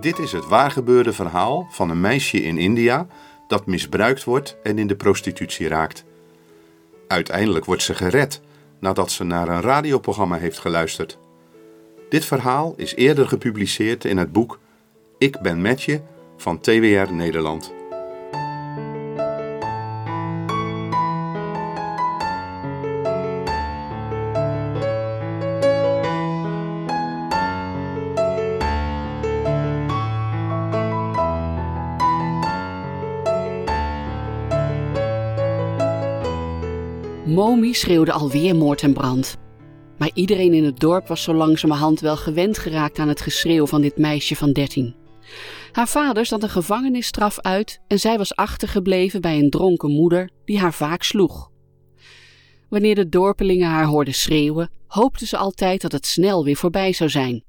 Dit is het waargebeurde verhaal van een meisje in India dat misbruikt wordt en in de prostitutie raakt. Uiteindelijk wordt ze gered nadat ze naar een radioprogramma heeft geluisterd. Dit verhaal is eerder gepubliceerd in het boek Ik ben met je van TWR Nederland. Momi schreeuwde alweer moord en brand. Maar iedereen in het dorp was zo langzamerhand wel gewend geraakt aan het geschreeuw van dit meisje van dertien. Haar vader zat een gevangenisstraf uit en zij was achtergebleven bij een dronken moeder die haar vaak sloeg. Wanneer de dorpelingen haar hoorden schreeuwen, hoopten ze altijd dat het snel weer voorbij zou zijn.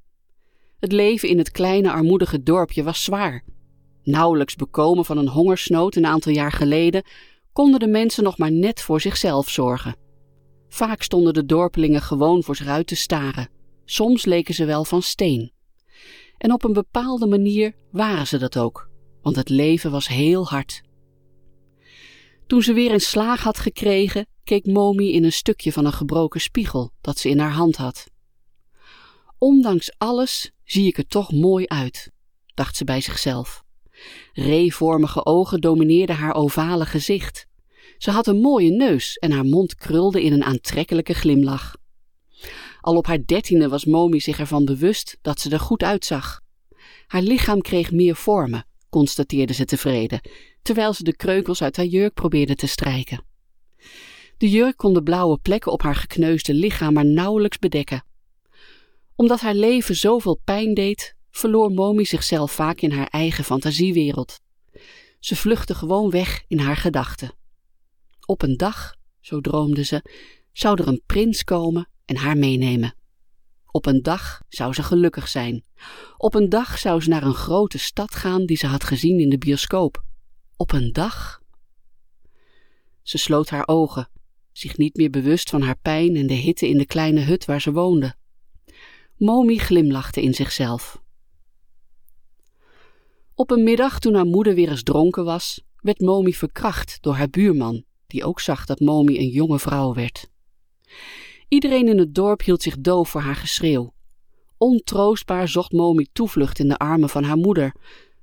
Het leven in het kleine armoedige dorpje was zwaar. Nauwelijks bekomen van een hongersnood een aantal jaar geleden, konden de mensen nog maar net voor zichzelf zorgen. Vaak stonden de dorpelingen gewoon voor zich uit te staren. Soms leken ze wel van steen. En op een bepaalde manier waren ze dat ook, want het leven was heel hard. Toen ze weer een slaag had gekregen, keek Momi in een stukje van een gebroken spiegel dat ze in haar hand had. Ondanks alles zie ik er toch mooi uit, dacht ze bij zichzelf. Reevormige ogen domineerden haar ovale gezicht. Ze had een mooie neus en haar mond krulde in een aantrekkelijke glimlach. Al op haar dertiende was Momi zich ervan bewust dat ze er goed uitzag. Haar lichaam kreeg meer vormen, constateerde ze tevreden, terwijl ze de kreukels uit haar jurk probeerde te strijken. De jurk kon de blauwe plekken op haar gekneusde lichaam maar nauwelijks bedekken. Omdat haar leven zoveel pijn deed, verloor Momi zichzelf vaak in haar eigen fantasiewereld. Ze vluchtte gewoon weg in haar gedachten. Op een dag, zo droomde ze, zou er een prins komen en haar meenemen. Op een dag zou ze gelukkig zijn. Op een dag zou ze naar een grote stad gaan die ze had gezien in de bioscoop. Op een dag. Ze sloot haar ogen, zich niet meer bewust van haar pijn en de hitte in de kleine hut waar ze woonde. Momi glimlachte in zichzelf. Op een middag toen haar moeder weer eens dronken was, werd Momi verkracht door haar buurman, die ook zag dat Momi een jonge vrouw werd. Iedereen in het dorp hield zich doof voor haar geschreeuw. Ontroostbaar zocht Momi toevlucht in de armen van haar moeder,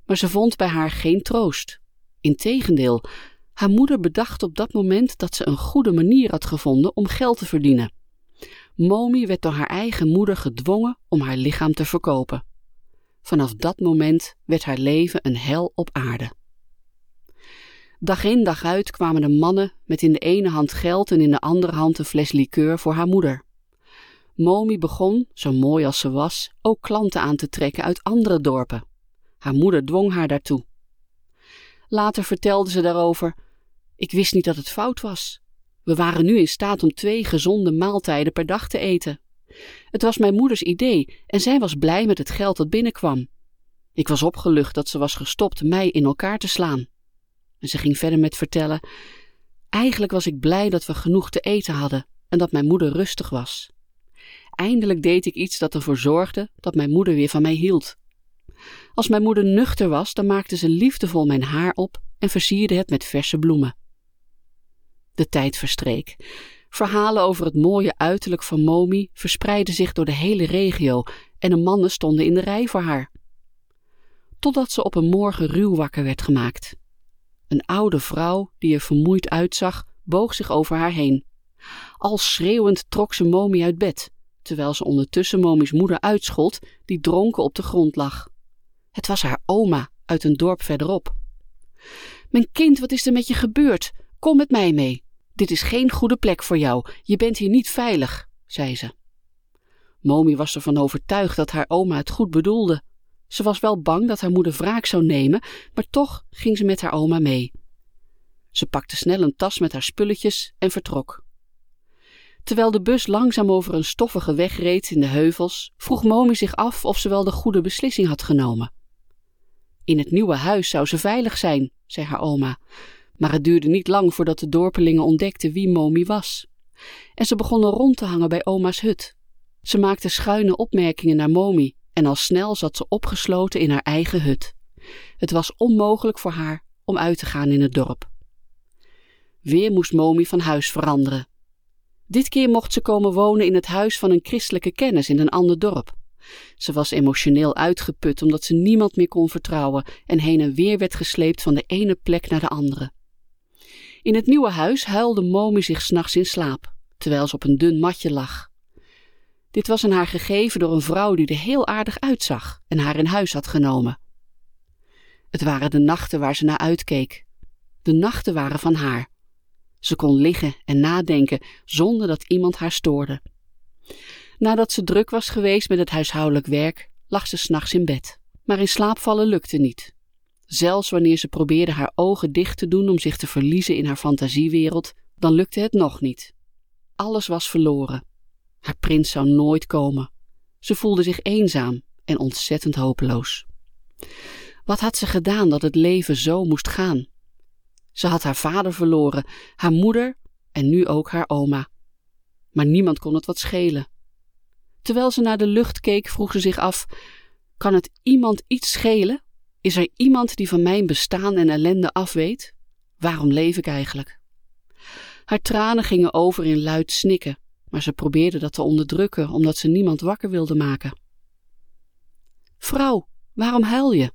maar ze vond bij haar geen troost. Integendeel, haar moeder bedacht op dat moment dat ze een goede manier had gevonden om geld te verdienen. Momi werd door haar eigen moeder gedwongen om haar lichaam te verkopen. Vanaf dat moment werd haar leven een hel op aarde. Dag in dag uit kwamen de mannen met in de ene hand geld en in de andere hand een fles likeur voor haar moeder. Momi begon, zo mooi als ze was, ook klanten aan te trekken uit andere dorpen. Haar moeder dwong haar daartoe. Later vertelde ze daarover: Ik wist niet dat het fout was. We waren nu in staat om twee gezonde maaltijden per dag te eten. Het was mijn moeders idee en zij was blij met het geld dat binnenkwam. Ik was opgelucht dat ze was gestopt mij in elkaar te slaan. En ze ging verder met vertellen: Eigenlijk was ik blij dat we genoeg te eten hadden en dat mijn moeder rustig was. Eindelijk deed ik iets dat ervoor zorgde dat mijn moeder weer van mij hield. Als mijn moeder nuchter was, dan maakte ze liefdevol mijn haar op en versierde het met verse bloemen. De tijd verstreek. Verhalen over het mooie uiterlijk van Momi verspreidden zich door de hele regio en de mannen stonden in de rij voor haar. Totdat ze op een morgen ruw wakker werd gemaakt. Een oude vrouw, die er vermoeid uitzag, boog zich over haar heen. Al schreeuwend trok ze Momi uit bed, terwijl ze ondertussen Momi's moeder uitschold, die dronken op de grond lag. Het was haar oma uit een dorp verderop. Mijn kind, wat is er met je gebeurd? Kom met mij mee. Dit is geen goede plek voor jou. Je bent hier niet veilig, zei ze. Momi was ervan overtuigd dat haar oma het goed bedoelde. Ze was wel bang dat haar moeder wraak zou nemen, maar toch ging ze met haar oma mee. Ze pakte snel een tas met haar spulletjes en vertrok. Terwijl de bus langzaam over een stoffige weg reed in de heuvels, vroeg Momi zich af of ze wel de goede beslissing had genomen. In het nieuwe huis zou ze veilig zijn, zei haar oma, maar het duurde niet lang voordat de dorpelingen ontdekten wie Momi was. En ze begonnen rond te hangen bij oma's hut. Ze maakten schuine opmerkingen naar Momi en al snel zat ze opgesloten in haar eigen hut. Het was onmogelijk voor haar om uit te gaan in het dorp. Weer moest Momi van huis veranderen. Dit keer mocht ze komen wonen in het huis van een christelijke kennis in een ander dorp. Ze was emotioneel uitgeput omdat ze niemand meer kon vertrouwen en heen en weer werd gesleept van de ene plek naar de andere. In het nieuwe huis huilde Momi zich s'nachts in slaap, terwijl ze op een dun matje lag. Dit was aan haar gegeven door een vrouw die er heel aardig uitzag en haar in huis had genomen. Het waren de nachten waar ze naar uitkeek. De nachten waren van haar. Ze kon liggen en nadenken zonder dat iemand haar stoorde. Nadat ze druk was geweest met het huishoudelijk werk, lag ze s'nachts in bed. Maar in slaap vallen lukte niet. Zelfs wanneer ze probeerde haar ogen dicht te doen om zich te verliezen in haar fantasiewereld, dan lukte het nog niet. Alles was verloren. Haar prins zou nooit komen. Ze voelde zich eenzaam en ontzettend hopeloos. Wat had ze gedaan dat het leven zo moest gaan? Ze had haar vader verloren, haar moeder en nu ook haar oma. Maar niemand kon het wat schelen. Terwijl ze naar de lucht keek, vroeg ze zich af: kan het iemand iets schelen? Is er iemand die van mijn bestaan en ellende afweet? Waarom leef ik eigenlijk? Haar tranen gingen over in luid snikken, maar ze probeerde dat te onderdrukken omdat ze niemand wakker wilde maken. Vrouw, waarom huil je?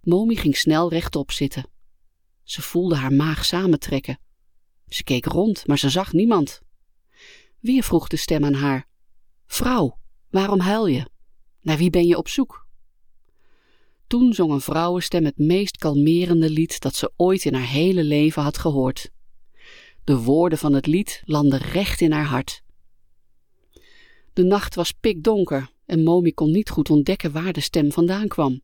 Momi ging snel rechtop zitten. Ze voelde haar maag samentrekken. Ze keek rond, maar ze zag niemand. Weer vroeg de stem aan haar: Vrouw, waarom huil je? Naar wie ben je op zoek? Toen zong een vrouwenstem het meest kalmerende lied dat ze ooit in haar hele leven had gehoord. De woorden van het lied landden recht in haar hart. De nacht was pikdonker en Momi kon niet goed ontdekken waar de stem vandaan kwam.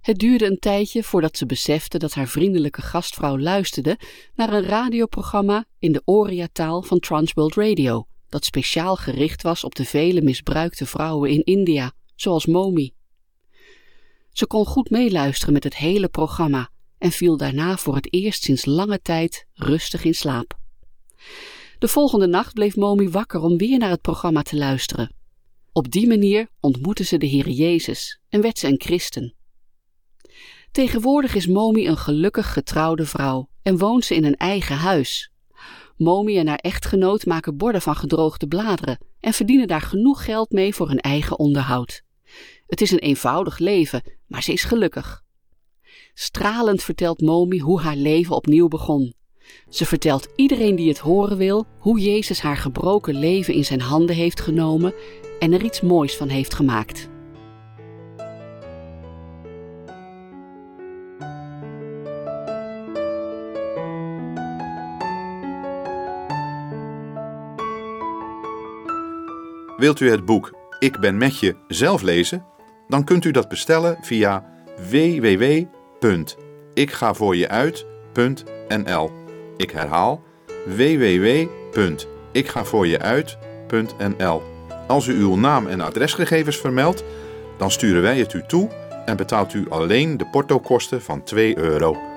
Het duurde een tijdje voordat ze besefte dat haar vriendelijke gastvrouw luisterde naar een radioprogramma in de Oria-taal van Transworld Radio, dat speciaal gericht was op de vele misbruikte vrouwen in India, zoals Momi. Ze kon goed meeluisteren met het hele programma en viel daarna voor het eerst sinds lange tijd rustig in slaap. De volgende nacht bleef Momi wakker om weer naar het programma te luisteren. Op die manier ontmoette ze de Heer Jezus en werd ze een christen. Tegenwoordig is Momi een gelukkig getrouwde vrouw en woont ze in een eigen huis. Momi en haar echtgenoot maken borden van gedroogde bladeren en verdienen daar genoeg geld mee voor hun eigen onderhoud. Het is een eenvoudig leven, maar ze is gelukkig. Stralend vertelt Momi hoe haar leven opnieuw begon. Ze vertelt iedereen die het horen wil hoe Jezus haar gebroken leven in zijn handen heeft genomen en er iets moois van heeft gemaakt. Wilt u het boek Ik ben met je zelf lezen? Dan kunt u dat bestellen via www.ikgavoorjeuit.nl. Ik herhaal www.ikgavoorjeuit.nl. Als u uw naam en adresgegevens vermeldt, dan sturen wij het u toe en betaalt u alleen de portokosten van 2 euro.